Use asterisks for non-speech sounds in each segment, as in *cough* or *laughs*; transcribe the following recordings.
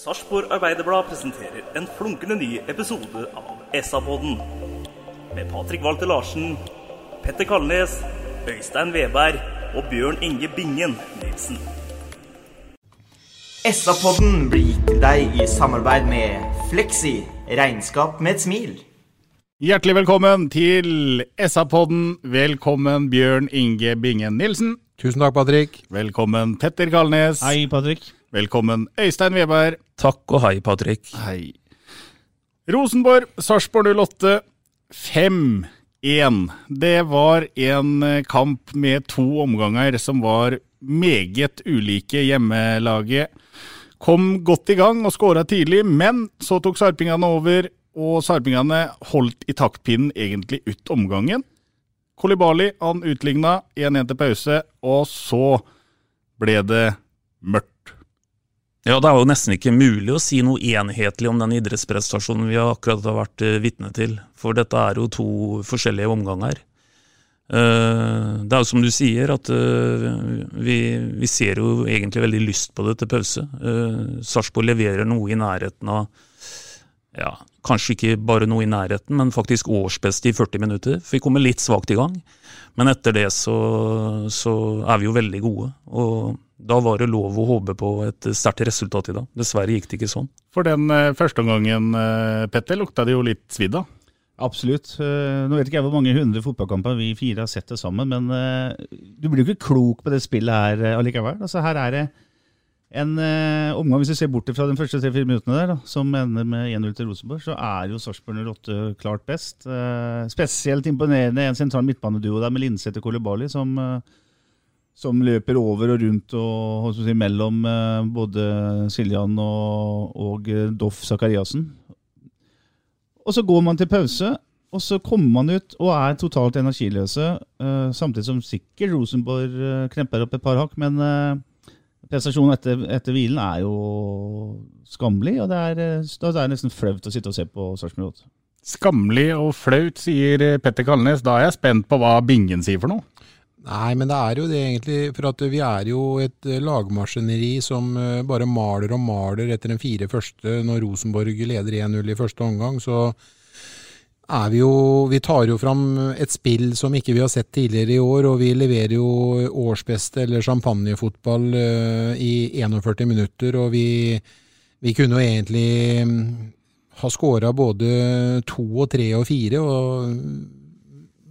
Sarpsborg Arbeiderblad presenterer en flunkende ny episode av SA-podden. Med Patrik Walter Larsen, Petter Kalnes, Øystein Veberg og Bjørn Inge Bingen Nilsen. SA-podden blir gitt til deg i samarbeid med Fleksi. Regnskap med et smil. Hjertelig velkommen til SA-podden. Velkommen Bjørn Inge Bingen Nilsen. Tusen takk, Patrick. Velkommen Petter Kalnes. Hei, Patrick. Velkommen Øystein Weberg. Takk og hei, Patrick. Hei. Rosenborg, Sarpsborg 08, 5-1. Det var en eh, kamp med to omganger som var meget ulike. Hjemmelaget kom godt i gang og skåra tidlig, men så tok sarpingene over, og sarpingene holdt i taktpinnen egentlig ut omgangen. Kolibali han utligna 1-1 til pause, og så ble det mørkt. Ja, Det er jo nesten ikke mulig å si noe enhetlig om den idrettsprestasjonen vi akkurat har vært eh, vitne til. For dette er jo to forskjellige omganger. Eh, Det er jo som du sier, at eh, vi, vi ser jo egentlig veldig lyst på det til pause. Sarpsborg leverer noe i nærheten av ja, kanskje ikke bare noe i nærheten, men faktisk årsbeste i 40 minutter. For vi kommer litt svakt i gang. Men etter det så, så er vi jo veldig gode. Og da var det lov å håpe på et sterkt resultat i dag. Dessverre gikk det ikke sånn. For den eh, første omgangen, eh, Petter, lukta det jo litt svidd av. Absolutt. Eh, Nå vet ikke jeg hvor mange hundre fotballkamper vi fire har sett det sammen, men du blir jo ikke klok på det spillet her allikevel. Altså, her er det en omgang, hvis du ser bort fra de første tre-fire minuttene der, da, som ender med 1-0 til Rosenborg, så er jo Sarpsborg 08 klart best. Spesielt imponerende en sentral midtbaneduo der med Linseth og Kolibali, som, som løper over og rundt og si, mellom eh, både Siljan og, og eh, Doff Sakariassen. Og så går man til pause, og så kommer man ut og er totalt energiløse. eh, samtidig som sikkert Rosenborg kremper opp et par hakk, men prestasjonen etter, etter hvilen er jo skammelig. Og det er, det er nesten flaut å sitte og se på Sarpsborg 8. Skammelig og flaut, sier Petter Kalnes. Da er jeg spent på hva Bingen sier for noe. Nei, men det er jo det egentlig, for vi er jo et eh, lagmaskineri som eh, bare maler og maler etter den fire første. Når Rosenborg leder 1-0 i første omgang, så er vi jo Vi tar jo fram et spill som ikke vi har sett tidligere i år, og vi leverer jo årsbeste eller champagnefotball eh, i 41 minutter, og vi, vi kunne jo egentlig mm, ha skåra både to og tre og fire. og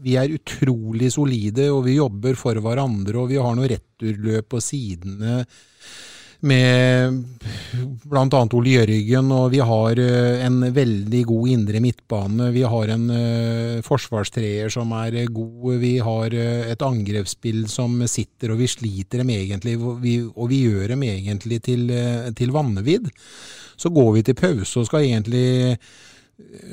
vi er utrolig solide, og vi jobber for hverandre, og vi har noe returløp på sidene med bl.a. Ole Jørgen, og vi har eh, en veldig god indre midtbane. Vi har en uh, forsvarstreer som er eh, god. Vi har et angrepsspill som sitter, og vi sliter dem egentlig, og vi, gjør dem egentlig til, til vannevidd. Så går vi til pause og skal egentlig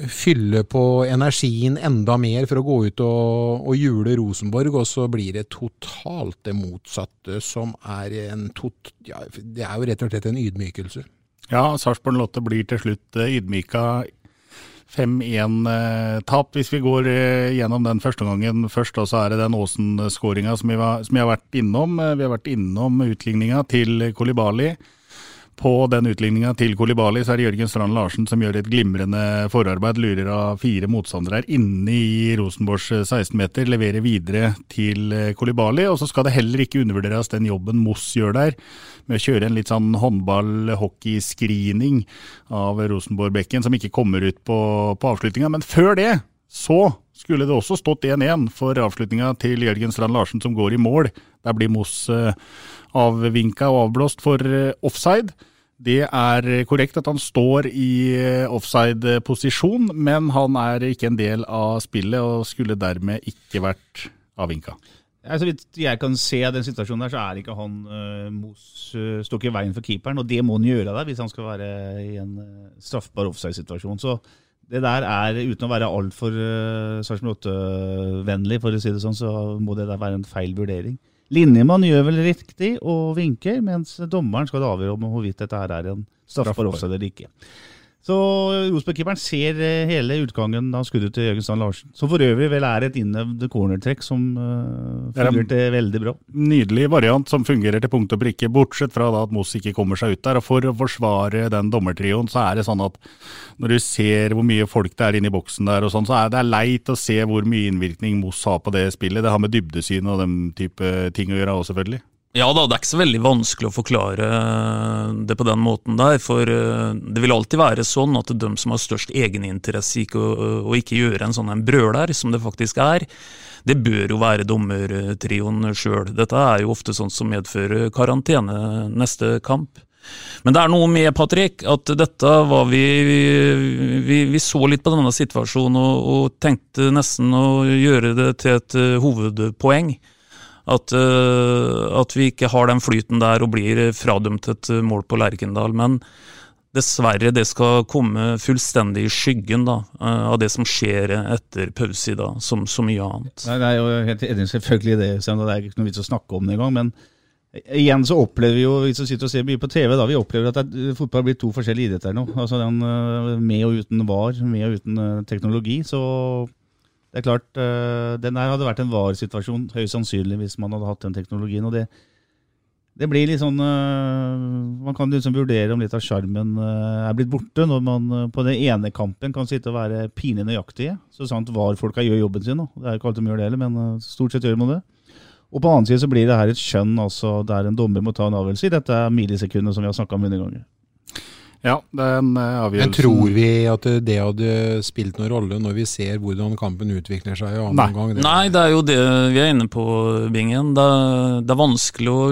fylle på energien enda mer for å gå ut og, og jule Rosenborg, og så blir det totalt det motsatte, som er en tot, ja, Det er jo rett og slett en ydmykelse. Ja, Sarpsborg 08 blir til slutt eh, ydmyka 5-1-tap. Hvis vi går eh, gjennom den første gangen først, og så er det den Åsen-skåringa som, vi har vært innom. Eh, Vi har vært innom utligninga til Kolibali. På den utligninga til Kolibali så er det Jørgen Strand Larsen som gjør et glimrende forarbeid. Lurer av fire motstandere her inne i Rosenborgs 16-meter. Leverer videre til eh, Kolibali. Og så skal det heller ikke undervurderes den jobben Moss gjør der, med å kjøre en litt sånn håndball-hockey-screening av Rosenborg-bekken, som ikke kommer ut på, på avslutninga. Men før det så skulle det også stått 1-1 for avslutninga til Jørgen Strand Larsen, som går i mål. Der blir Moss eh, avvinka og avblåst for eh, offside. Det er korrekt at han står i eh, offside-posisjon, men han er ikke en del av spillet og skulle dermed ikke vært avvinka. Så vidt jeg kan se den situasjonen der, så er ikke han uh, Mos uh, står i veien for keeperen. Og det må han gjøre der hvis han skal være i en uh, straffbar offside-situasjon. Så det der er, uten å være altfor uh, Sarpsborg 8-vennlig, for å si det sånn, så må det der være en feil vurdering. Linjemann gjør vel riktig og vinker, mens dommeren skal avgjøre om hvorvidt dette her er en straffbar offside eller ikke. Så Rosenborg-keeperen ser eh, hele utgangen av skuddet til Jørgen Strand Larsen. Som for øvrig vel er et innøvd cornertrekk som uh, fungerte veldig bra. Nydelig variant som fungerer til punkt og prikke, bortsett fra da at Moss ikke kommer seg ut der. Og For å forsvare den dommertrioen, så er det sånn at når du ser hvor mye folk det er inne i boksen der, og sånn, så er det leit å se hvor mye innvirkning Moss har på det spillet. Det har med dybdesyn og den type ting å gjøre òg, selvfølgelig. Ja da, det er ikke så veldig vanskelig å forklare det på den måten der. For eh, det vil alltid være sånn at de som har størst egeninteresse i å ikke gjøre en sånn en brøler, som det faktisk er, det bør jo være dommertrioen sjøl. Dette er jo ofte sånn som medfører karantene neste kamp. Men det er noe med, Patrick, at dette var vi Vi, vi så litt på denne situasjonen og, og tenkte nesten å gjøre det til et uh, hovedpoeng. At, uh, at, vi ikke har den flyten der og blir fradømt et mål på Lerkendal. Men dessverre, det skal komme fullstendig i skyggen da, uh, av det som skjer etter pause i dag, som så mye annet. Nei, er jo helt enig selvfølgelig det, det er ikke noe vits å snakke om det engang. men Igjen så opplever vi jo, vi vi sitter og ser mye på TV, da, vi opplever at det, fotball blir to forskjellige idretter nå. Altså den uh, Med og uten VAR, med og uten teknologi. Så det er klart, uh, den her hadde vært en var-situasjon, høyst sannsynlig, hvis man hadde hatt den teknologien. og det, det blir litt sånn uh, Man kan liksom vurdere om litt av sjarmen uh, er blitt borte, når man på den ene kampen kan sitte og være pinlig nøyaktige. Så sant VAR-folka gjør jobben sin. Det er ikke alltid de gjør det heller, men stort sett gjør man det. Og på den annen side så blir det her et skjønn altså, der en dommer må ta en avgjørelse i dette millisekundet som vi har snakka om hundre ganger. Ja, den avgjørelsen Men tror vi at det hadde spilt noen rolle når vi ser hvordan kampen utvikler seg i annen Nei. gang? Det. Nei, det er jo det vi er inne på, Bingen. Det, det er vanskelig å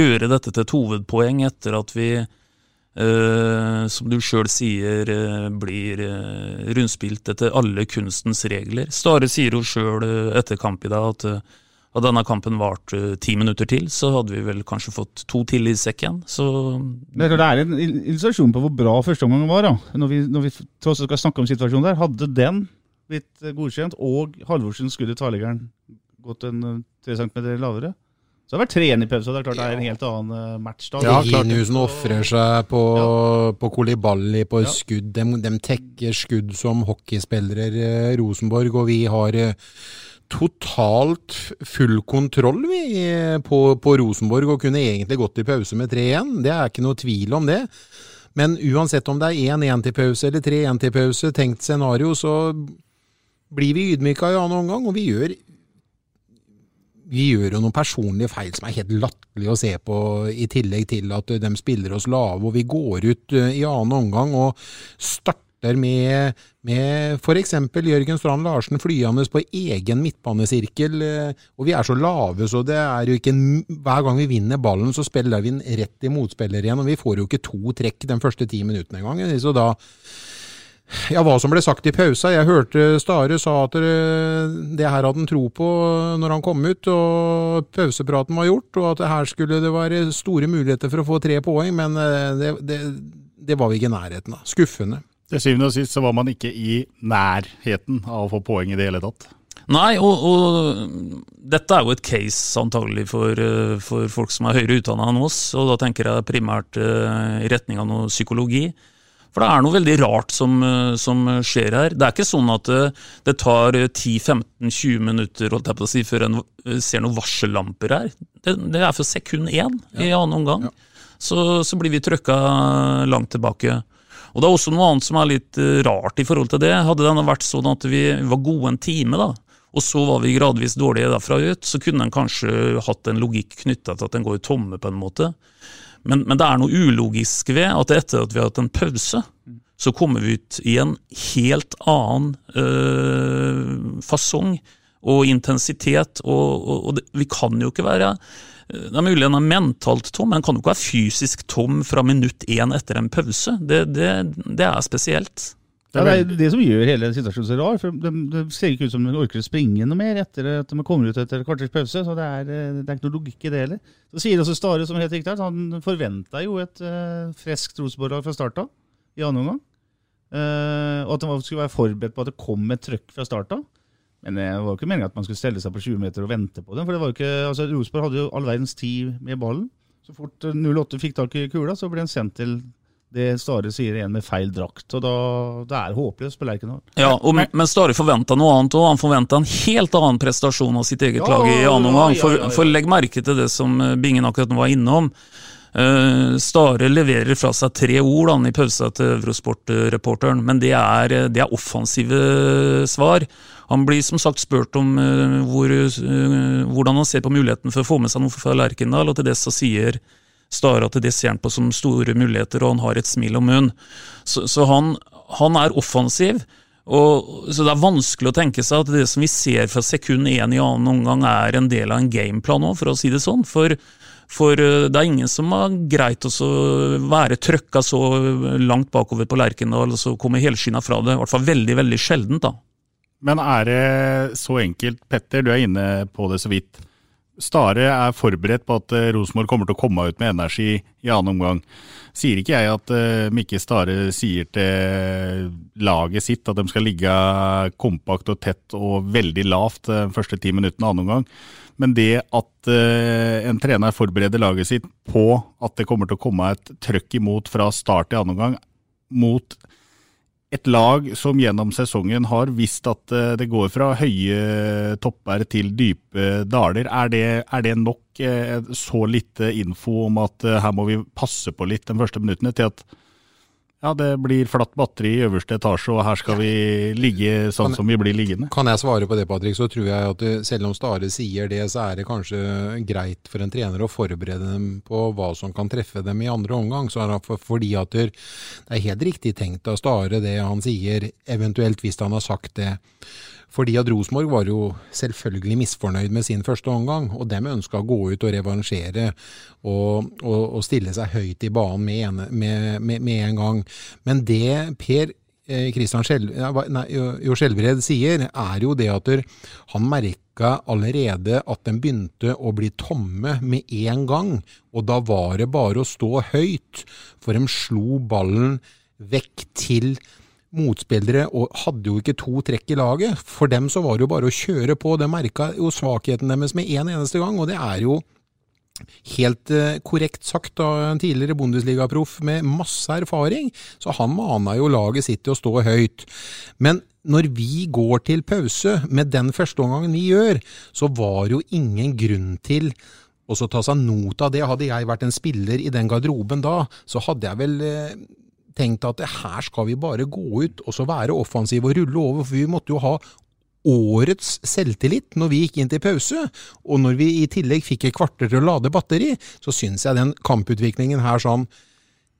gjøre dette til et hovedpoeng etter at vi, eh, som du sjøl sier, eh, blir eh, rundspilt etter alle kunstens regler. Stare sier jo sjøl etter kamp i dag at hadde denne kampen vart uh, ti minutter til, så hadde vi vel kanskje fått to til i sekken. Så Det er en illustrasjon på hvor bra førsteomgangen var. da. Når vi, når vi tross alt skal snakke om situasjonen der. Hadde den blitt eh, godkjent, og Halvorsen skulle tverrliggeren gått en eh, tre centimeter lavere, så hadde har vært tre igjen i pause. Det er klart det er en helt annen match da. Ja, Linusen ofrer seg på, ja. på Kolibali på ja. skudd. De, de, tekker skudd som hockeyspillere, Rosenborg, og vi har totalt full kontroll vi, på, på, Rosenborg, og kunne egentlig gått i pause med 3-1. Det er ikke noe tvil om det. Men uansett om det er 1-1 til pause eller 3-1 til pause, tenkt scenario, så blir vi ydmyka i annen omgang, og vi gjør vi gjør jo noen personlige feil som er helt latterlig å se på, i tillegg til at de spiller oss lave. og Vi går ut eh, i annen omgang og starter starter med, med f.eks. Jørgen Strand Larsen flyende på egen midtbanesirkel. Eh, og vi er så lave, så det er jo ikke Hver gang vi vinner ballen, så spiller vi den rett i motspiller igjen. Og vi får jo ikke to trekk den første ti minuttene engang. Så da ja, hva som ble sagt i pausa. Jeg hørte Stare sa at det her hadde han tro på når han kom ut, og pausepraten var gjort, og at her skulle det være store muligheter for å få tre poeng, men eh, det, det, det var vi ikke i nærheten av. Skuffende. Til syvende og sist så var man ikke i nærheten av å få poeng i det hele tatt. Nei, og, og dette er jo et case antagelig for, eh, for folk som er høyere utdanna enn oss, og da tenker jeg primært uh, i retning av noe psykologi. For det er noe veldig rart som, eh, som skjer her. Det er ikke sånn at det, tar 10-15-20 minutter si, før en ser noen varsellamper her. Det, det er for sekund én i annen omgang. Ja. Så, så, blir vi trøkka langt tilbake. Og Det er også noe annet som er litt eh, rart i forhold til det. Hadde det vært sånn at vi var gode en time, da, og så var vi gradvis dårlige derfra ut, så kunne en kanskje hatt en logikk knytta til at en går tomme, på en måte. Men, men, det er noe ulogisk ved at etter at vi har hatt en pause, så kommer vi ut i en helt annen øh, fasong og intensitet, og, og, og det, vi kan jo ikke være det er mulig den er mentalt tom, men den kan jo ikke være fysisk tom fra minutt én etter en pause. Det, det, det er spesielt. Det er det, det som gjør hele situasjonen så rar. for Det de ser ikke ut som de orker å springe noe mer etter at de kommer ut etter et kvarters pause. så Det er, eh, det er ikke noe logikk i det heller. Så sier også Stare som helt riktig at han forventa jo et uh, friskt Rosenborg-lag fra start av, i annen omgang. Uh, og at han skulle være forberedt på at det kom et trøkk fra start av. Men det var jo ikke meningen at man skulle stelle seg på 20 meter og vente på dem. For det var jo ikke, altså Rosenborg hadde jo all verdens tid med ballen. Så fort 08 fikk tak i kula, så ble den sendt til det Stare sier igjen med feil drakt. og Da, det er håpløst på Lerkendal. Ja, og, men Stare forventa noe annet òg. Han forventa en helt annen prestasjon av sitt eget Ja, lag i annen omgang. For, ja, ja. for legg merke til det som eh, Bingen akkurat nå var innom. Uh, Stare leverer fra seg tre ord da, i pausa til Eurosport-reporteren, men det er, eh, det er offensive svar. Han blir som sagt spurt om eh, hvor, eh, hvordan han ser på muligheten for å få med seg noe fra Lerkendal, og til det så sier Stara at det ser han på som store muligheter, og han har et smil om munnen. Så, så han, han er offensiv. Og, så Det er vanskelig å tenke seg at det som vi ser fra sekund én i annen omgang, er en del av en gameplan òg, for å si det sånn. For, for eh, det er ingen som har greit å være trøkka så langt bakover på Lerkendal og så komme helskinna fra det. I hvert fall veldig, veldig sjeldent, da. Men er det så enkelt, Petter, du er inne på det så vidt. Stare er forberedt på at eh, Rosenborg kommer til å komme ut med energi i annen omgang. Sier ikke jeg at uh, Mikke Stare sier til laget sitt at de skal ligge kompakt og tett og veldig lavt de første ti minuttene av annen omgang. Men det at eh, en trener forbereder laget sitt på at det kommer til å komme et trøkk imot fra start i annen omgang, mot et lag som gjennom sesongen har visst at eh, det går fra høye topper til dype daler. Er det, er det nok eh, så lite info om at eh, her må vi passe på litt de første minuttene til at ja, det blir flatt batteri i øverste etasje, og her skal vi ligge sånn som vi blir liggende? Kan jeg svare på det, Patrick, så tror jeg at det- selv om Stare sier det, så er det kanskje greit for en trener å forberede dem på hva som kan treffe dem i andre omgang. Så er det for, fordi at det er helt riktig tenkt av Stare det han sier, eventuelt hvis han har sagt det. Fordi at Rosenborg var jo selvfølgelig misfornøyd med sin første omgang, og dem ønska å gå ut og revansjere og, og, og stille seg høyt i banen med, en, med, med, med en gang. Men det Per Kristian jo Skjelbred sier, er jo det at han merka allerede at de begynte å bli tomme med en gang, og da var det bare å stå høyt, for de slo ballen vekk til motspillere og hadde jo ikke to trekk i laget. For dem så var det jo bare å kjøre på. De merka jo svakheten deres med en eneste gang, og det er jo helt eh, korrekt sagt av en tidligere Bundesliga-proff med masse erfaring. Så han mana jo laget sitt til å stå høyt. Men når vi går til pause med den førsteomgangen vi gjør, så var det jo ingen grunn til så ta seg not av det. Hadde jeg vært en spiller i den garderoben da, så hadde jeg vel eh, tenkt at her skal vi bare gå ut og så være offensive og rulle over, for vi måtte jo ha årets selvtillit når vi gikk inn til pause. Og når vi i tillegg fikk et kvarter til å lade batteri, så syns jeg den kamputviklingen her sånn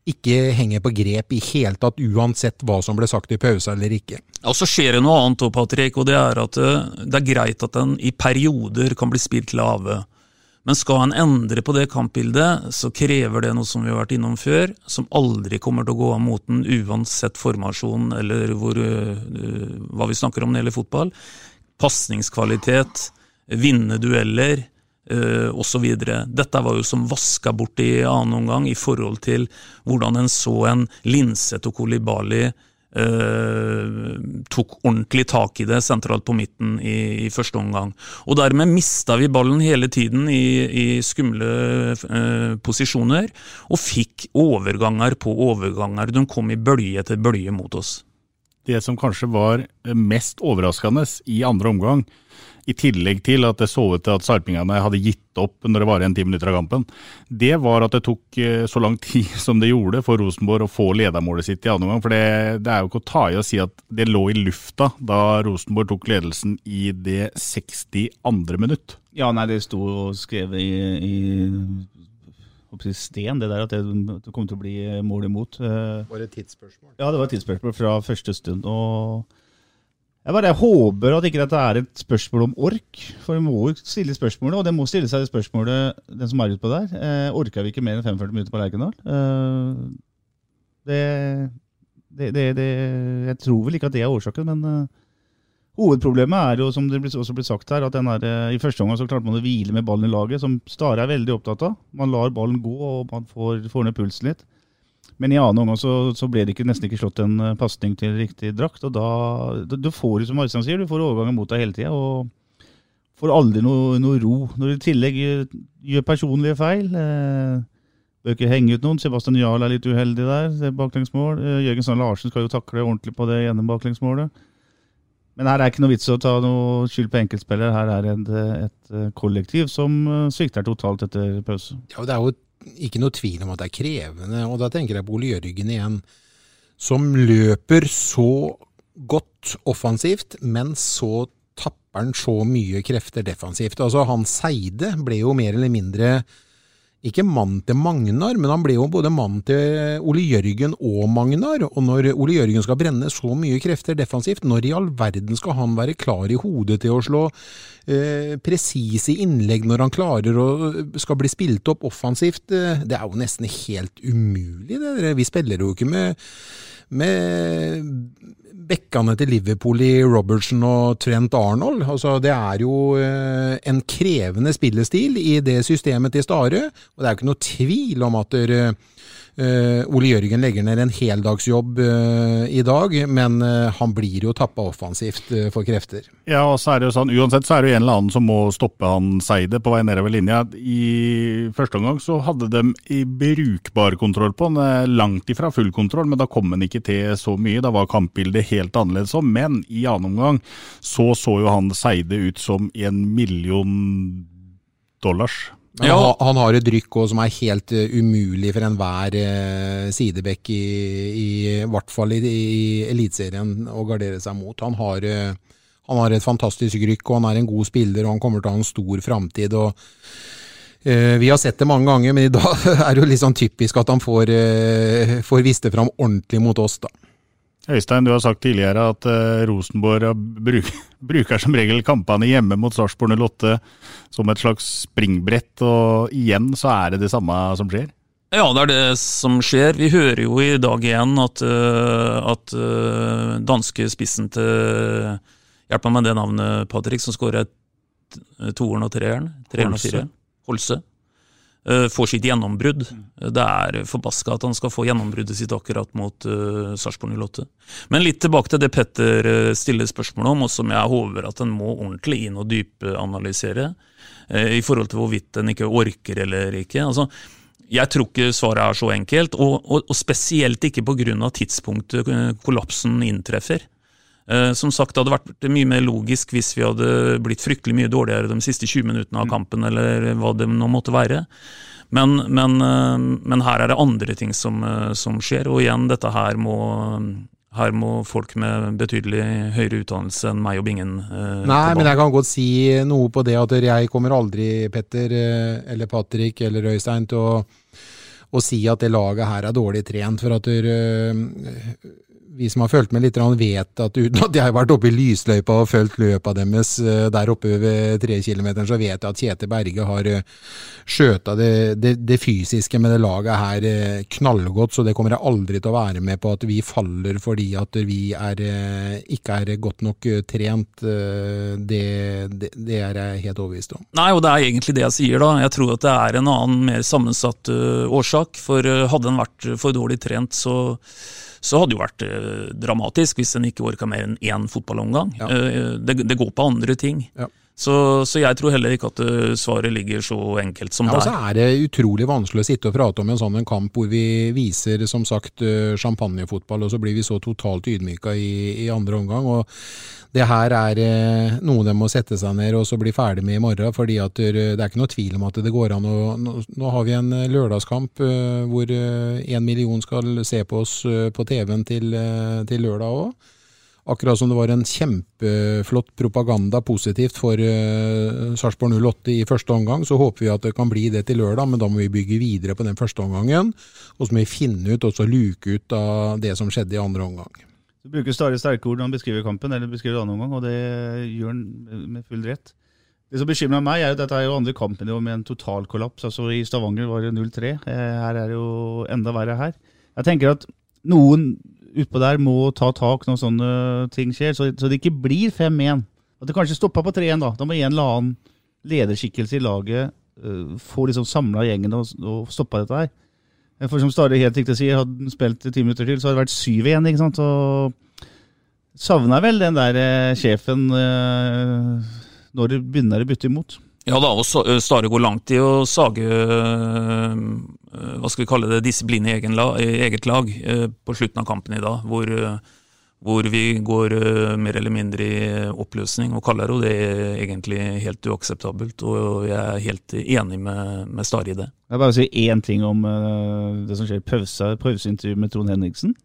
ikke henger på grep i hele tatt, uansett hva som ble sagt i pause eller ikke. Og så skjer det noe annet òg, Patrick, og det er at eh, det er greit at den i perioder kan bli spilt lave. Men skal en endre på det kampbildet, så krever det noe som vi har vært innom før, som aldri kommer til å gå av moten uansett formasjon eller hvor, hva vi snakker om når det gjelder fotball. Pasningskvalitet, vinne dueller osv. Dette var jo som vaska bort i annen omgang i forhold til hvordan en så en Linseth og Kolibali tok ordentlig tak i det sentralt på midten i, i første omgang. Og dermed mista vi ballen hele tiden i, i skumle eh, posisjoner, og fikk overganger på overganger. De kom i bølge etter bølge mot oss. Det som kanskje var mest overraskende i andre omgang, i tillegg til at det så ut til at sarpingene hadde gitt opp når det var igjen ti minutter av kampen, det var at det tok eh, så lang *laughs* tid som det gjorde for Rosenborg å få ledermålet sitt i andre omgang. For det, det er jo ikke å ta i å si at det lå i lufta da Rosenborg tok ledelsen i det 62. minutt. Ja, nei, det sto skrevet i i sten, det der at det, kom til å bli mål imot. Eh, Var det et tidsspørsmål? Ja, det var et tidsspørsmål fra første stund. og jeg bare håper at ikke dette er et spørsmål om ork, for vi må stille spørsmålet, og det må stille seg det spørsmålet, den som er utpå der. Eh, orker vi ikke mer enn 45 minutter på Lerkendal? Eh, det, Det, det, det, jeg tror vel ikke at det er årsaken, men uh, hovedproblemet er jo, som det også ble sagt her, at her, uh, i første omgang så klarte man å hvile med ballen i laget, som Stare er veldig opptatt av. Man lar ballen gå, og man får, får ned pulsen litt. Men i annen omgang så, så, ble det ikke, nesten ikke slått en uh, pasning til riktig drakt. Og da, da, da får du, som Arstein sier, du får overgangen mot deg hele tida. Og får aldri noe, noe, ro. Når du i tillegg gjør, gjør personlige feil eh, Bør ikke henge ut noen. Sebastian Jarl er litt uheldig der. Er baklengsmål. Eh, Jørgen Sand Larsen skal jo takle ordentlig på det ene baklengsmålet. Men her er ikke noe vits å ta noe skyld på enkeltspillere. Her er et, et, eh, kollektiv som eh, svikter totalt etter pause. Ja, og Det er jo ikke noe tvil om at det er krevende. og Da tenker jeg på Ole Jørgen igjen, som løper så godt offensivt, men så tapper han så mye krefter defensivt. Altså Han Seide ble jo mer eller mindre ikke mann til Magnar, men han ble jo både mann til Ole Jørgen og Magnar. Og når Ole Jørgen skal brenne så mye krefter defensivt, når i all verden skal han være klar i hodet til å slå eh, presise innlegg når han klarer å skal bli spilt opp offensivt? Eh, det er jo nesten helt umulig. Det. Vi spiller jo ikke med, med bekkene til Liverpool i Robertson og Trent Arnold. Altså, det er jo eh, en krevende spillestil i det systemet til Stare, og det er jo ikke noe tvil om at dere Ole Jørgen legger ned en heldagsjobb uh, i dag, men uh, han blir jo tappa offensivt for krefter. Ja, og så er det jo sånn, Uansett så er det jo en eller annen som må stoppe han Seide på vei nedover linja. I første omgang så hadde de i brukbar kontroll på han, langt ifra full kontroll, men da kom han ikke til så mye. Da var kampbildet helt annerledes. Men i annen omgang så så jo han Seide ut som en million dollars. Ja. Han, han, har et rykk også, som er helt uh, umulig for enhver uh, sidebekk, i, i, i, hvert fall i, i Eliteserien, å gardere seg mot. Han har, uh, han har, et fantastisk rykk, og han er en god spiller, og han kommer til å ha en stor framtid. Vi har sett det mange ganger, men i dag *laughs* er det jo litt sånn typisk at han får, får vist det fram ordentlig mot oss. da. Øystein, du har sagt tidligere at uh, Rosenborg bruk, *laughs* bruker som regel kampene hjemme mot Sarpsborg 08 som et slags springbrett, og igjen så er det det samme som skjer? Ja, det er det som skjer. Vi hører jo i dag igjen at, uh, at uh, danske spissen til Hjelp meg med det navnet, Patrick, som skårer toeren og treeren. Treeren og fireren. Holse. Eh, får sitt gjennombrudd. Det er forbaska at han skal få gjennombruddet sitt akkurat mot uh, Sarpsborg 08. Men litt tilbake til det Petter stiller spørsmål om, og som jeg håper at en må ordentlig inn og dypanalysere, uh, i forhold til hvorvidt en ikke orker eller ikke. Altså, jeg tror ikke svaret er så enkelt, og, og, og spesielt ikke pga. tidspunktet kollapsen inntreffer. Som sagt, Det hadde vært mye mer logisk hvis vi hadde blitt fryktelig mye dårligere de siste 20 minuttene av mm. kampen, eller hva det nå måtte være. Men, men, men her er det andre ting som, som, skjer, og igjen, dette her må her må folk med betydelig høyere utdannelse enn meg og Bingen eh, Nei, men jeg kan godt si noe på det at jeg kommer aldri, Petter, eh, eller Patrick eller Øystein, til å, å si at det laget her er dårlig trent. For at der, eh, vi som har fulgt med litt, vet at uten at jeg har vært oppe i lysløypa og fulgt løpet deres eh, der oppe ved trekilometeren, så vet jeg at Kjetil Berge har eh, skjøta det, det, det, fysiske med det laget her eh, knallgodt, så det kommer jeg aldri til å være med på at vi faller fordi at vi er, ikke er godt nok trent. Det, det, er jeg helt overbevist om. Nei, og det er egentlig det jeg sier, da. Jeg tror at det er en annen, mer sammensatt årsak. For hadde en vært for dårlig trent, så så hadde det jo vært eh, dramatisk hvis en ikke orka mer enn én fotballomgang. Ja. Eh, det, det, går på andre ting. Ja. Så, så, jeg tror heller ikke at uh, svaret ligger så enkelt som ja, det er. Så er det utrolig vanskelig å sitte og prate om en sånn en kamp hvor vi viser som sagt uh, champagnefotball, og så blir vi så totalt ydmyka i, i andre omgang. og det her er eh, noe de må sette seg ned og så bli ferdig med i morgen. fordi at Det er ikke noe tvil om at det går an å Nå, har vi en eh, lørdagskamp hvor én million skal se på oss på TV-en til, til, lørdag òg. Akkurat som det var en kjempeflott propaganda positivt for uh, Sarpsborg 08 i første omgang, så håper vi at det kan bli det til lørdag, men da må vi bygge videre på den første omgangen. Og så må vi finne ut og luke ut av det som skjedde i andre omgang. Du bruker stadig sterke ord når han beskriver kampen, eller beskriver andre omgang, og det gjør han med full rett. Det som bekymrer meg, er at dette er jo andre kampen med en totalkollaps. Altså I Stavanger var det 0-3. Eh, her er det jo enda verre her. Jeg tenker at noen utpå der må ta tak når sånne ting skjer, så, så det ikke blir 5-1. At det kanskje stoppa på 3-1, da. Da må en eller annen lederskikkelse i laget uh, få liksom samla gjengen og, og stoppa dette her. For som Stare helt riktig sier, hadde han spilt ti minutter til, så hadde det vært 7-1. ikke sant? Og savna vel den der uh, sjefen uh, når det begynner å bytte imot. Ja da, og Stare går langt i å sage hva skal vi kalle det, disiplin i, eget lag på slutten av kampen i dag. Hvor, hvor vi går mer eller mindre i oppløsning og kaller det egentlig helt uakseptabelt. Og jeg er helt enig med, med Stare i det. Jeg vil bare si én ting om det som skjer i pause, pauseintervju med Trond Henriksen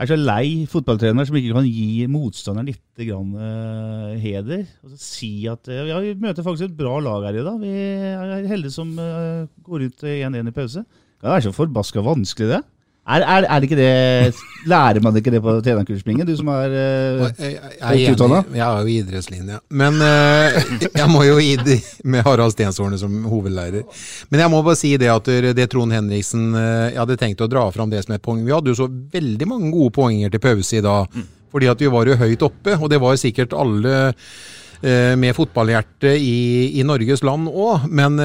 er så lei fotballtrener som ikke kan gi motstanderen litt grann, uh, heder. Og si at uh, ja, vi møter faktisk et bra lag her i dag. Vi er heldige som uh, går ut 1-1 i pause. Det er så forbaska vanskelig, det. Er, er, er, det ikke det Lærer man ikke det på trenerkursspringen, du som er uh, jeg, jeg, jeg, jeg, er jo idrettslinja. Men uh, jeg må jo gi det med Harald Stensårne som hovedlærer. Men jeg må bare si det at det Trond Henriksen uh, Jeg hadde tenkt å dra fram det som et poeng. Vi hadde jo så veldig mange gode poenger til pause i dag. Mm. Fordi at vi var jo høyt oppe, og det var sikkert alle med fotballhjerte i, i Norges land òg. Men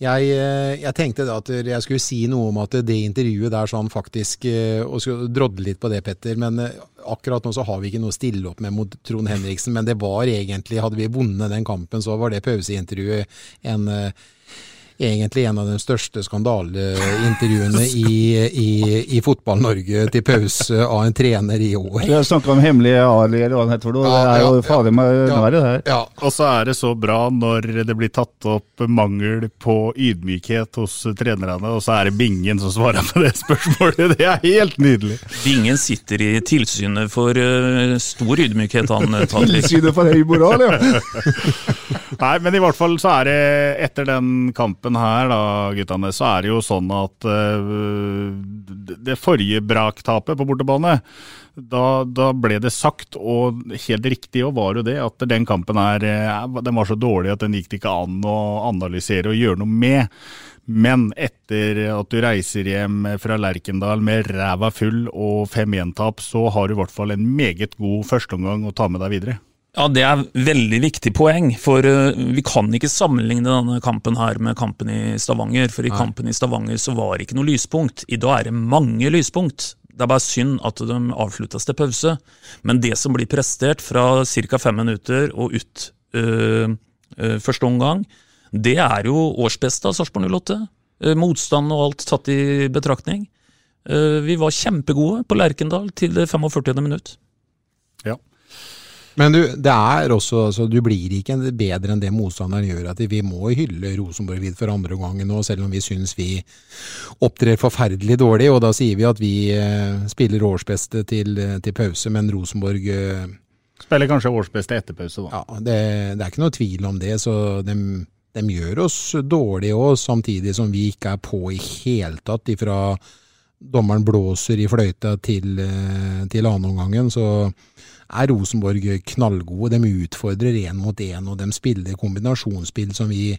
jeg, eh, jeg, tenkte da at jeg skulle si noe om at det intervjuet der sånn faktisk eh, Og skulle drodle litt på det, Petter. Men eh, akkurat nå så har vi ikke noe å stille opp med mot Trond Henriksen. Men det var egentlig, hadde vi vunnet den kampen, så var det pauseintervjuet en egentlig en av de største skandaleintervjuene i, i, i Fotball-Norge til pause av en trener i år. Vi har snakka om hemmelige Ali, eller hva det heter det er jo fader meg nære, det her. Ja. Og så er det så bra når det blir tatt opp mangel på ydmykhet hos trenerne, og så er det Bingen som svarer på det spørsmålet. Det er helt nydelig. Bingen sitter i tilsynet for uh, stor ydmykhet, han eh, Tilsynet for høy moral, ja. *laughs* Nei, men i hvert fall så er det etter den kampen her, da, guttene, så er det jo sånn at uh, det forrige braktapet på bortebane, da, da, ble det sagt, og helt riktig og var jo det, at den kampen her uh, den var så dårlig at den gikk det ikke an å analysere og gjøre noe med. Men etter at du reiser hjem fra Lerkendal med ræva full og 5-1-tap, så har du i hvert fall en meget god førsteomgang å ta med deg videre. Ja, Det er veldig viktig poeng, for uh, vi kan ikke sammenligne denne kampen her med kampen i Stavanger. For i kampen i Stavanger så var det ikke noe lyspunkt. I dag er det mange lyspunkt. Det er bare synd at de avsluttes til pause. Men det som blir prestert fra ca. fem minutter og ut øh, øh, første omgang, det er jo årsbeste av Sarpsborg 08. motstand og alt tatt i betraktning. vi var kjempegode på Lerkendal til det 45. minutt. Men du, det er også, altså, du blir ikke bedre enn det motstanderen gjør. at Vi må hylle Rosenborg vidt for andre gangen nå, selv om vi syns vi opptrer forferdelig dårlig. og Da sier vi at vi eh, spiller årsbeste til, til, pause, men Rosenborg eh, Spiller kanskje årsbeste etter pause, da. Ja, det, det, er ikke noe tvil om det. så de, de gjør oss dårlige òg, samtidig som vi ikke er på i hele tatt ifra dommeren blåser i fløyta til, eh, til annenomgangen. Så er Rosenborg knallgode. De utfordrer én mot én, og de spiller kombinasjonsspill som vi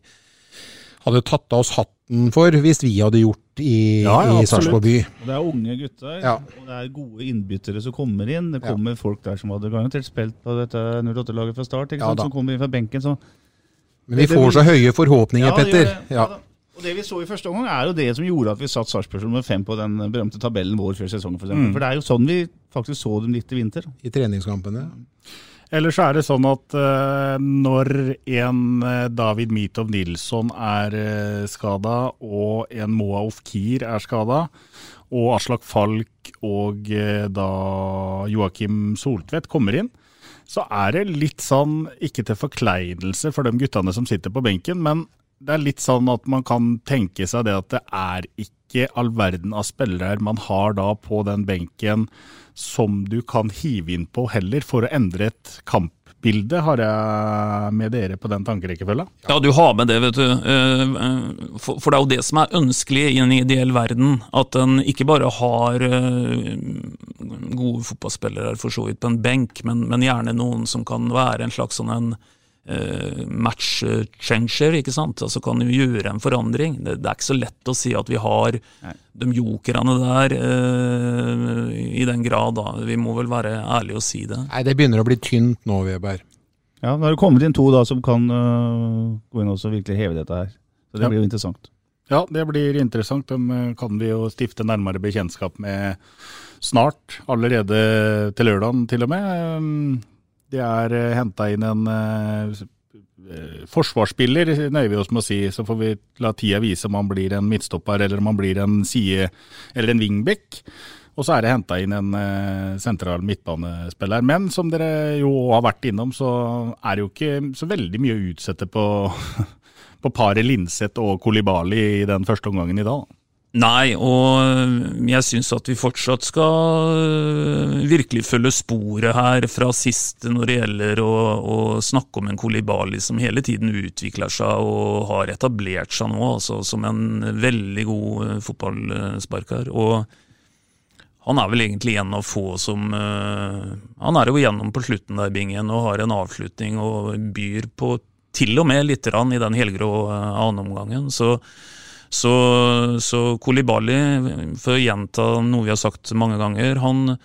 hadde tatt av oss hatten for hvis vi hadde gjort i, ja, ja, i Sarpsborg by. Det er unge gutter, ja. og det er gode innbyttere som kommer inn. Det kommer folk der som hadde garantert spilt på dette 08-laget fra start, som kommer inn fra benken. Så. Men vi får så høye forhåpninger, Petter. Ja, og Det vi så i første omgang, er jo det som gjorde at vi satt Sarpsborg nummer fem på den berømte tabellen vår før sesongen. For, mm. for det er jo sånn vi faktisk så dem litt i vinter. I treningskampene. Ellers er det sånn at uh, når en uh, David Mitov Nilsson er uh, skada, og en Moa Ofkir er skada, og Aslak Falk og uh, da Joakim Soltvedt kommer inn, så er det litt sånn, ikke til forkleinelse for de guttene som sitter på benken, men det er litt sånn at man kan tenke seg det at det er ikke all verden av spillere man har da på den benken som du kan hive inn på heller, for å endre et kampbilde, har jeg med dere på den tankerekkefølga? Ja, du har med det, vet du. Eh, for det er jo det som er ønskelig i en ideell verden. At en ikke bare har eh, gode fotballspillere for så vidt på en benk, men, men gjerne noen som kan være en slags sånn en match changer, ikke sant. Altså kan vi gjøre en forandring. Det, det, er ikke så lett å si at vi har Nei. de jokerne der uh, i, den grad, da. Vi må vel være ærlige og si det. Nei, det begynner å bli tynt nå, Weber. Ja, Nå har det kommet inn to da som kan uh, gå inn og virkelig heve dette her. Så det Ja. blir jo interessant. Ja, det blir interessant. Dem eh, kan vi jo stifte nærmere bekjentskap med snart. Allerede til lørdagen til og med. Det er henta inn en eh, eh, forsvarsspiller, nøyer vi oss med å si. Så får vi la tida vise om han blir en midtstopper eller om han blir en side eller en wingback. Og så er det henta inn en eh, sentral midtbanespiller. Men som dere jo har vært innom, så er det jo ikke så veldig mye å utsette på, *laughs* på paret Linseth og Kolibali i den første omgangen i dag. Nei, og jeg syns at vi fortsatt skal øh, virkelig følge sporet her fra sist når det gjelder å, å snakke om en Kolibali som hele tiden utvikler seg og har etablert seg nå altså, som en veldig god øh, fotballsparker. Og han er vel egentlig en av få som øh, Han er jo gjennom på slutten der, Bingen, og har en avslutning og byr på til og med litt i den helgrå annenomgangen. Så så, så Kolibali, for å gjenta noe vi har sagt mange ganger, han,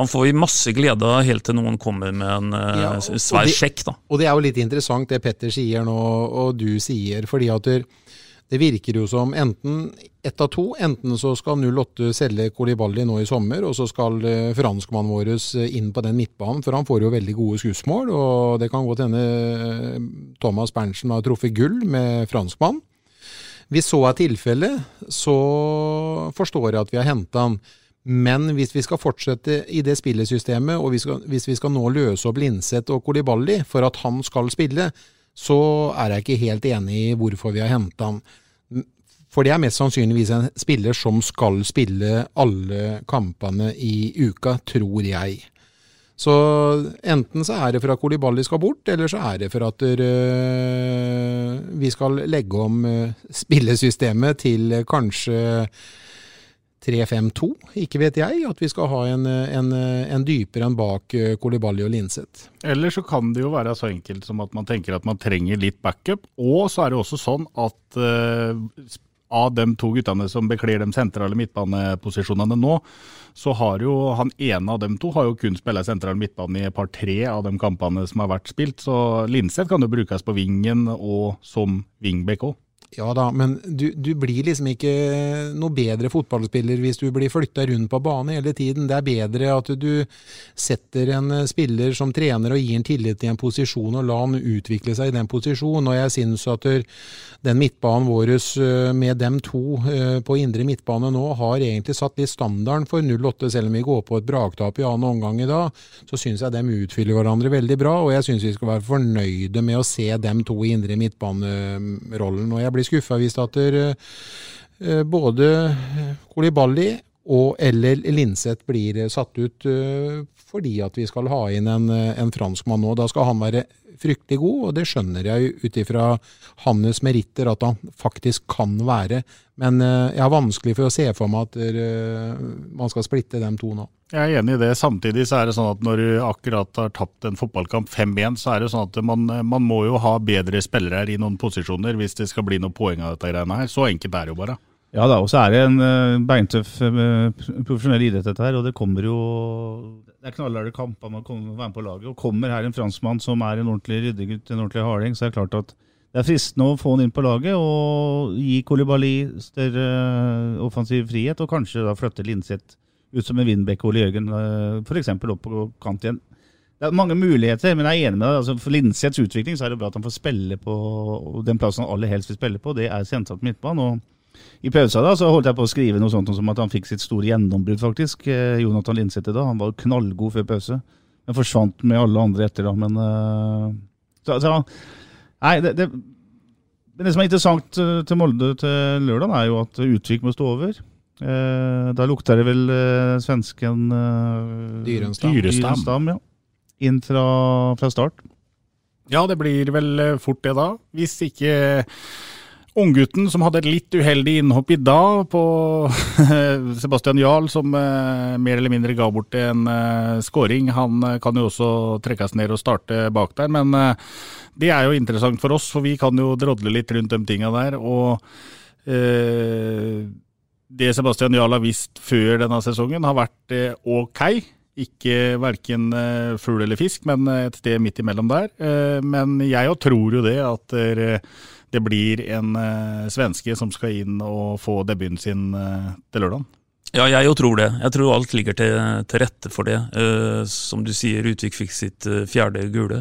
han får vi masse glede helt til noen kommer med en eh, Ja, og- svær og det- sjekk. da. Og det er jo litt interessant det Petter sier nå, og du sier, fordi at det, virker jo som enten ett av to. Enten så skal 08 selge Kolibali nå i sommer, og så skal eh, franskmannen vår inn på den midtbanen, for han får jo veldig gode skussmål. Og det kan godt hende eh, Thomas Berntsen har truffet gull med franskmann. Hvis så er tilfellet, så forstår jeg at vi har henta han. Men hvis vi skal fortsette i det spillesystemet, og hvis vi skal nå løse opp Linseth og Kolibali for at han skal spille, så er jeg ikke helt enig i hvorfor vi har henta han. For det er mest sannsynligvis en spiller som skal spille alle kampene i uka, tror jeg. Så enten så er det for at Kolibali skal bort, eller så er det for at uh, vi skal legge om uh, spillesystemet til uh, kanskje 3-5-2, ikke vet jeg. At vi skal ha en, en, en dypere enn bak Kolibali og Linseth. Eller så kan det jo være så enkelt som at man tenker at man trenger litt backup. Og så er det også sånn at av de to guttene som bekler de sentrale midtbaneposisjonene nå, så har jo han ene av dem to har jo kun spilt sentral midtbane i et par-tre av de kampene som har vært spilt. Så Linseth kan jo brukes på vingen og som wingback òg. Ja da, men du, du blir liksom ikke noe bedre fotballspiller hvis du blir flytta rundt på bane hele tiden. Det er bedre at du setter en spiller som trener og gir en tillit til en posisjon og la han utvikle seg i den posisjonen. Og jeg syns at den midtbanen vår eh, med dem to eh, på indre midtbane nå har egentlig satt litt standarden for 08, selv om vi går på et braktap i annen omgang i dag. Så syns jeg dem utfyller hverandre veldig bra, og jeg syns vi skal være fornøyde med å se dem to i indre midtbanerollen. Og jeg blir skuffa hvis at der, eh, både Kolibali og eller Linseth blir satt ut uh, fordi at vi skal ha inn en, eh, en franskmann nå. Da skal han være fryktelig god, og det skjønner jeg ut ifra hans meritter at han faktisk kan være. Men uh, jeg har vanskelig for å se for meg at uh, man skal splitte dem to nå. Jeg er enig i det. Samtidig så er det sånn at når du akkurat har tapt en fotballkamp 5-1, så er det sånn at man, man må jo ha bedre spillere her i noen posisjoner hvis det skal bli noen poeng av dette greiene her. Så enkelt er det jo bare. Ja da, og så er det en uh, beintøff eh, profesjonell idrett dette her, og det kommer jo Det er knallharde kamper man kommer være med på laget, og kommer her en franskmann som er en ordentlig ryddegutt, en ordentlig harding, så er det klart at det er fristende å få han inn på laget og gi Kolibali større eh, offensiv frihet, og kanskje da flytte Linseth ut som en Vindbekk Ole Jørgen, f.eks. opp på kant igjen. Det er mange muligheter, men jeg er enig med deg. Altså, for Linseths utvikling så er det bra at han får spille på den plassen han aller helst vil spille på, det er sentralt midtbane. og i pausa da, så holdt jeg på å skrive noe sånt som at han fikk sitt store gjennombrudd, faktisk. Eh, Jonathan Linseth da. Han var jo knallgod før pause. Men forsvant med alle andre etter, da. Men uh, så, så, Nei, det, det, men det som er interessant eh, til Molde til lørdag, er jo at Utvik må stå over. Uh, da lukter det vel uh, svensken Dyrenstam. Dyrestam. ja. Inn fra, fra start. Ja, det blir vel fort det da. Hvis ikke unggutten som hadde et litt uheldig innhopp i dag på *laughs* Sebastian Jarl, som eh, mer eller mindre ga bort en eh, scoring, han eh, kan jo også trekkes ned og starte bak der. Men eh, det er jo interessant for oss, for vi kan jo drodle litt rundt de tinga der. og det Sebastian Jarl har visst før denne sesongen, har vært ok. Ikke verken fugl eller fisk, men et sted midt imellom der. Men jeg jo tror jo det at det blir en svenske som skal inn og få debuten sin til lørdag. Ja, jeg jo tror det. Jeg tror alt ligger til, til rette for det. som du sier, Utvik fikk sitt fjerde gule.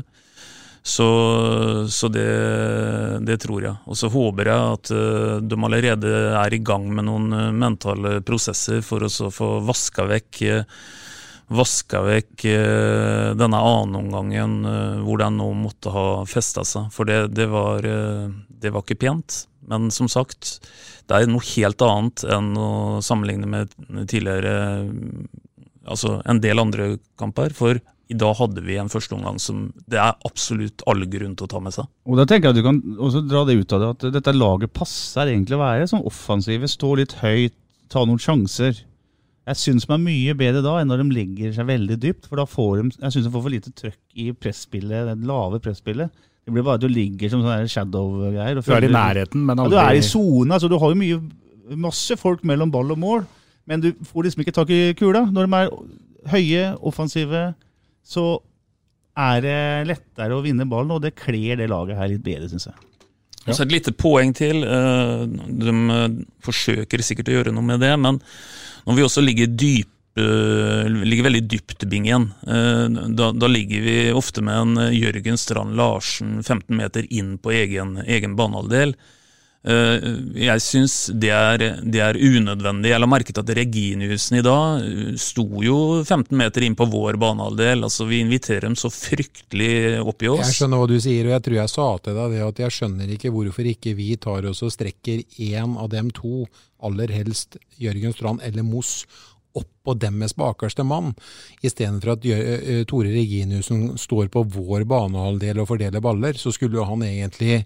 Så, så det, det, tror jeg. Og så håper jeg at uh, de allerede er i gang med noen uh, mentale prosesser for å få vaska vekk uh, Vaska vekk denne annenomgangen hvor den nå måtte ha festa seg. For det, det, var, det var ikke pent. Men som sagt, det er noe helt annet enn å sammenligne med tidligere Altså en del andre kamper. For i dag hadde vi en førsteomgang som det er absolutt all grunn til å ta med seg. Og da tenker jeg at Du kan også dra det ut av det, at dette laget passer egentlig å være som offensive. Stå litt høyt, ta noen sjanser. Jeg syns de er mye bedre da enn når de legger seg veldig dypt. For da får de, jeg synes de får for lite trøkk i presspillet, det lave presspillet. Det blir bare at du ligger som sånne shadow-greier. Du er i nærheten, men aldri ja, Du er i sona, så du har jo mye, masse folk mellom ball og mål, men du får liksom ikke tak i kula. Når de er høye, offensive så er det lettere å vinne ballen, og det kler det laget her litt bedre, syns jeg. Ja. Så et lite poeng til. Eh, de eh, forsøker sikkert å gjøre noe med det, men når vi også ligger, dyp, eh, ligger veldig dypt i bingen, da, da, ligger vi ofte med en Jørgen Strand Larsen 15 meter inn på egen, egen banehalvdel. Eh, jeg syns det, det, er unødvendig. Jeg la merke til at Reginiussen i dag eh, sto jo 15 meter inn på vår banehalvdel. Altså, vi inviterer dem så fryktelig opp i oss. Jeg skjønner hva du sier, og jeg tror jeg sa til deg det at jeg skjønner ikke hvorfor ikke vi tar oss og strekker én av dem to, aller helst Jørgen Strand eller Moss, opp på deres bakerste mann, istedenfor at eh, Tore Reginiussen står på vår banehalvdel og fordeler baller. Så skulle han egentlig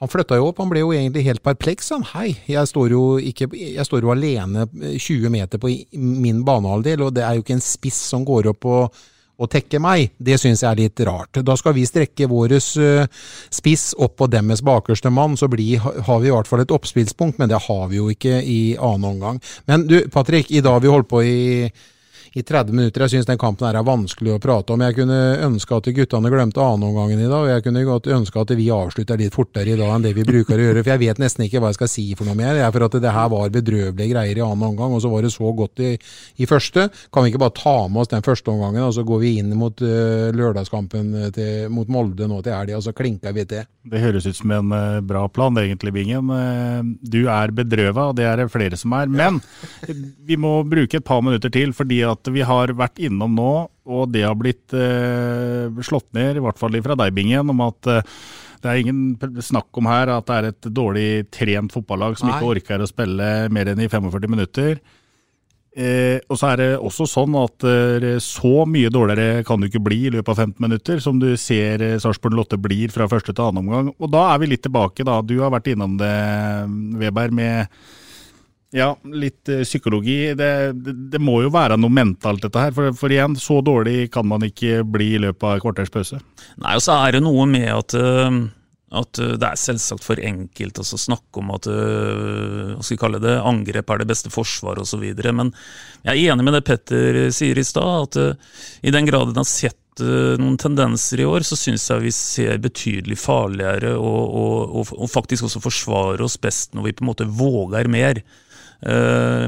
han flytta jo opp, han ble jo egentlig helt perpleks. Han. Hei, jeg står, jo ikke, jeg står jo alene 20 meter på min banehalvdel, og det er jo ikke en spiss som går opp og, og tekker meg. Det syns jeg er litt rart. Da skal vi strekke vår uh, spiss opp på deres bakerste mann, så blir, har vi i hvert fall et oppspillspunkt, men det har vi jo ikke i annen omgang. Men du, Patrick, i dag vi holdt på i i 30 minutter. Jeg syns den kampen her er vanskelig å prate om. Jeg kunne ønske at guttene glemte annenomgangen i dag, og jeg kunne godt ønske at vi avslutter litt fortere i dag enn det vi bruker å gjøre. For jeg vet nesten ikke hva jeg skal si for noe mer. Jeg, for at det her var bedrøvelige greier i annen omgang, og så var det så godt i, i, første. Kan vi ikke bare ta med oss den første omgangen, og så går vi inn mot uh, lørdagskampen til, mot Molde nå til helga, og så klinker vi til? Det høres ut som en uh, bra plan, egentlig, Bingen. Uh, du er bedrøva, og det er det flere som er. Men vi må bruke et par minutter til, fordi at at vi har vært innom nå, og det har blitt eh, slått ned, i hvert fall fra deg, Bingen, om at eh, det er ingen snakk om her at det er et dårlig trent fotballag som Nei. ikke orker å spille mer enn i 45 minutter. Eh, og så er det også sånn at eh, så mye dårligere kan du ikke bli i løpet av 15 minutter, som du ser eh, Sarpsborg Lotte blir fra første til annen omgang. Og da er vi litt tilbake, da. Du har vært innom det, Weber, med ja, litt uh, psykologi. Det, det, det, må jo være noe mentalt, dette her. For, for, igjen, så dårlig kan man ikke bli i løpet av et kvarters pause. Nei, og så er det noe med at, uh, at uh, det er selvsagt for enkelt å snakke om at hva skal vi kalle det, angrep er det beste forsvar osv. Men jeg er enig med det Petter sier i stad, at i den grad en har sett noen tendenser i år, så syns jeg vi ser betydelig farligere og, og, og, faktisk også forsvarer oss best når vi på en måte våger mer. Eh,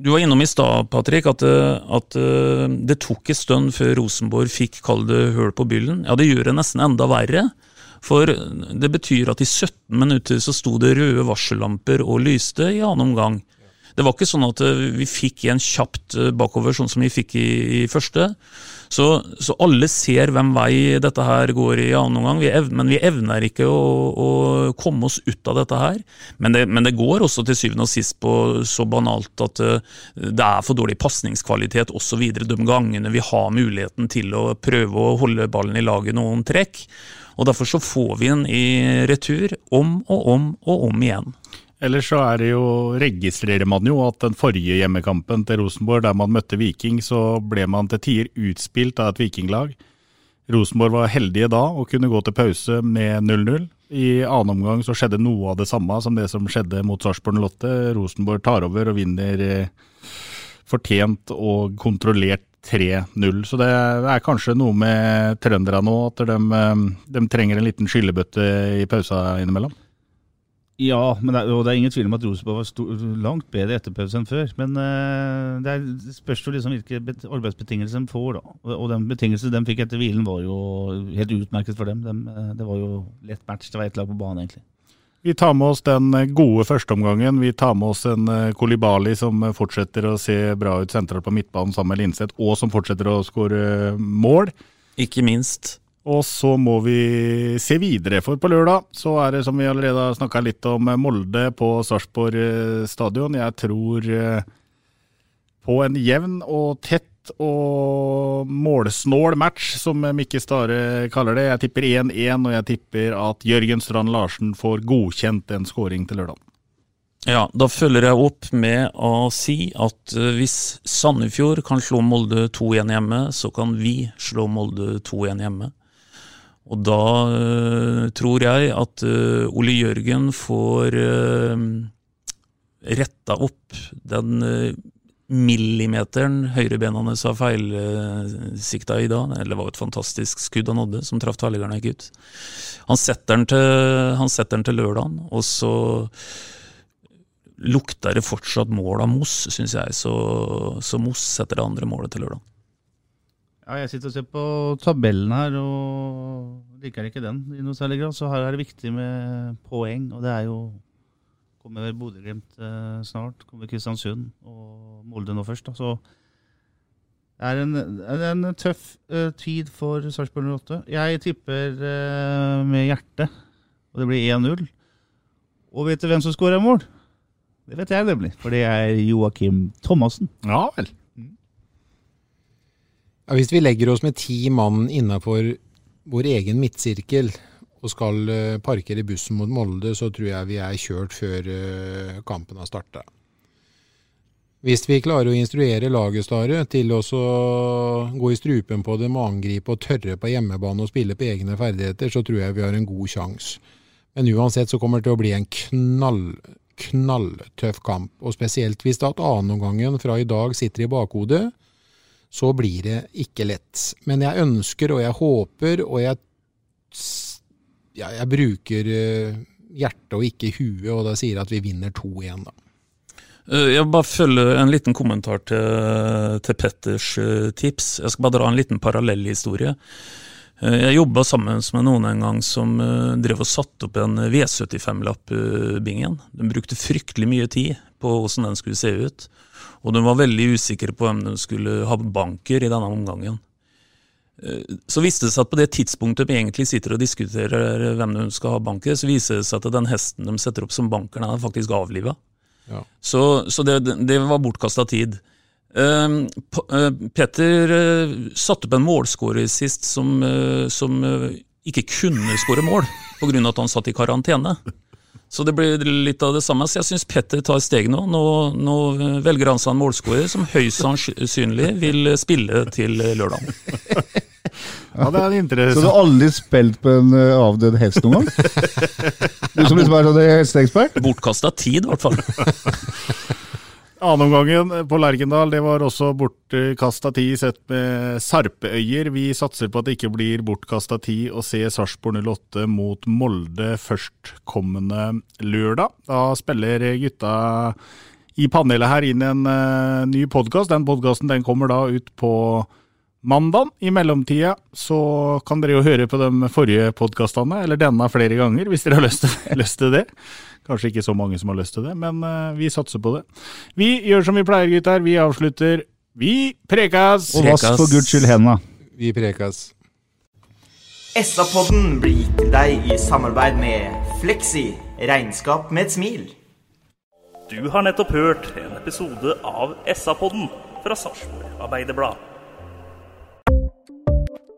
du var innom i stad, Patrick, at, at, eh, det tok en stund før Rosenborg fikk kall det høl på byllen. Ja, det gjør det nesten enda verre. For det betyr at i 17 minutter så sto det røde varsellamper og lyste i annen omgang. Det var ikke sånn at eh, vi fikk en kjapt bakover, sånn som vi fikk i, i første. Så, så, alle ser hvem vei dette her går i annen omgang, men vi evner ikke å, å, komme oss ut av dette her. Men det, men det, går også til syvende og sist på så banalt at uh, det er for dårlig pasningskvalitet osv. de gangene vi har muligheten til å prøve å holde ballen i laget noen trekk. Og Derfor så får vi den i retur om og om og om igjen. Ellers så er det jo, registrerer man jo at den forrige hjemmekampen til Rosenborg, der man møtte Viking, så ble man til tider utspilt av et vikinglag. Rosenborg var heldige da og kunne gå til pause med 0-0. I annen omgang så skjedde noe av det samme som det som skjedde mot Sarpsborg 08. Rosenborg tar over og vinner eh, fortjent og kontrollert 3-0. Så det er kanskje noe med trønderne nå, at de, eh, de trenger en liten skyllebøtte i pausa innimellom. Ja, men det er, og det er ingen tvil om at Rosenborg var stor, langt bedre etter pause enn før. Men uh, det, er, det spørs jo liksom hvilke arbeidsbetingelser de får. da. Og, og den betingelsen de fikk etter hvilen, var jo helt utmerket for dem. De, eh, det var jo lett match. Det var ett lag på banen, egentlig. Vi tar med oss den gode førsteomgangen. Vi tar med oss en eh, Kolibali som fortsetter å se bra ut sentralt på midtbanen sammen med Linseth, og som fortsetter å skåre mål. Ikke minst. Og så må vi se videre, for på lørdag så er det som vi allerede har snakka litt om, Molde på Sarpsborg eh, stadion. Jeg tror eh, på en jevn og tett og målsnål match, som Mikke Stare kaller det. Jeg tipper 1-1, og jeg tipper at Jørgen Strand Larsen får godkjent en skåring til lørdag. Ja, da følger jeg opp med å si at eh, hvis Sandefjord kan slå Molde 2-1 hjemme, så kan vi slå Molde 2-1 hjemme. Og da uh, tror jeg at uh, Ole Jørgen får uh, retta opp den millimeteren høyrebena hans har feilsikta i dag. Eller det var et fantastisk skudd han hadde, som traff tverrliggeren gikk ut. Han setter den til, den til lørdagen, og så lukter det fortsatt mål av Moss, syns jeg. Så, så Moss setter det andre målet til lørdag. Ja, jeg sitter og ser på tabellen her og liker ikke den i noe særlig grad. Så her er det viktig med poeng, og det er jo Kommer Bodø-Glimt eh, snart. Kommer Kristiansund og Molde nå først. da, så det er en, det er en tøff uh, tid for Sarpsborg 08. Jeg tipper uh, med hjertet, og det blir 1-0. Og vet du hvem som skårer mål? Det vet jeg nemlig, for det er Joakim Thomassen. Ja vel. Ja, hvis vi legger oss med ti mann innafor vår egen midtsirkel og skal uh, parkere bussen mot Molde, så tror jeg vi er kjørt før uh, kampen har starta. Hvis vi klarer å instruere laget Stare, til å gå i strupen på dem og angripe og tørre på hjemmebane og spille på egne ferdigheter, så tror jeg vi har en god sjanse. Men uansett så kommer det til å bli en knall, knalltøff kamp. Og spesielt hvis det at annenomgangen fra i dag sitter i bakhodet, så blir det ikke lett. Men jeg ønsker og jeg håper, og jeg, ja, jeg bruker eh, hjertet og ikke huet, og da sier jeg at vi vinner 2-1, da. Eh, jeg bare følge en liten kommentar til, til Petters eh, tips. Jeg skal bare dra en liten parallellhistorie. Jeg jobba sammen med noen en gang som drev og satte opp en V75-lapp-bingen. Den brukte fryktelig mye tid på hvordan den skulle se ut og de var veldig usikre på hvem de skulle ha banker i denne omgangen. Eh, så viste det seg at på det tidspunktet vi egentlig sitter og diskuterer hvem de skal ha banker, så viser det seg at den hesten de setter opp som banker, den er faktisk avliva. Ja. Så, så, det, det var bortkasta tid. Uh, Petter uh, satte opp en målskårer sist som, uh, som ikke kunne skåre mål pga. at han satt i karantene. Så det blir litt av det samme. Så jeg syns Petter tar steg nå. nå. Nå, velger han seg en målskårer som høyst sannsynlig vil spille til lørdag. *laughs* Ja, det er interessant. Så du har aldri spilt på en uh, avdød hest noen gang? *laughs* Du som liksom er sånn hesteekspert? Bortkasta tid, i hvert fall. *laughs* Annenomgangen på Lerkendal det var også bortkasta tid sett med sarpeøyer. Vi satser på at det ikke blir bortkasta tid å se Sarpsborg 08 mot Molde førstkommende lørdag. Da spiller gutta i panelet her inn en uh, ny podkast. Den podkasten kommer da ut på mandag. I mellomtida så kan dere jo høre på de forrige podkastene, eller denne flere ganger, hvis dere har lyst til, *laughs* lyst til det. Kanskje ikke så mange som har lyst til det, men uh, vi satser på det. Vi gjør som vi pleier, gutter. Vi avslutter. Vi prekas! Og vask for guds skyld henda. Vi prekas. SA-podden blir gitt til deg i samarbeid med Fleksi regnskap med et smil. Du har nettopp hørt en episode av SA-podden fra Sarpsborg Arbeiderblad.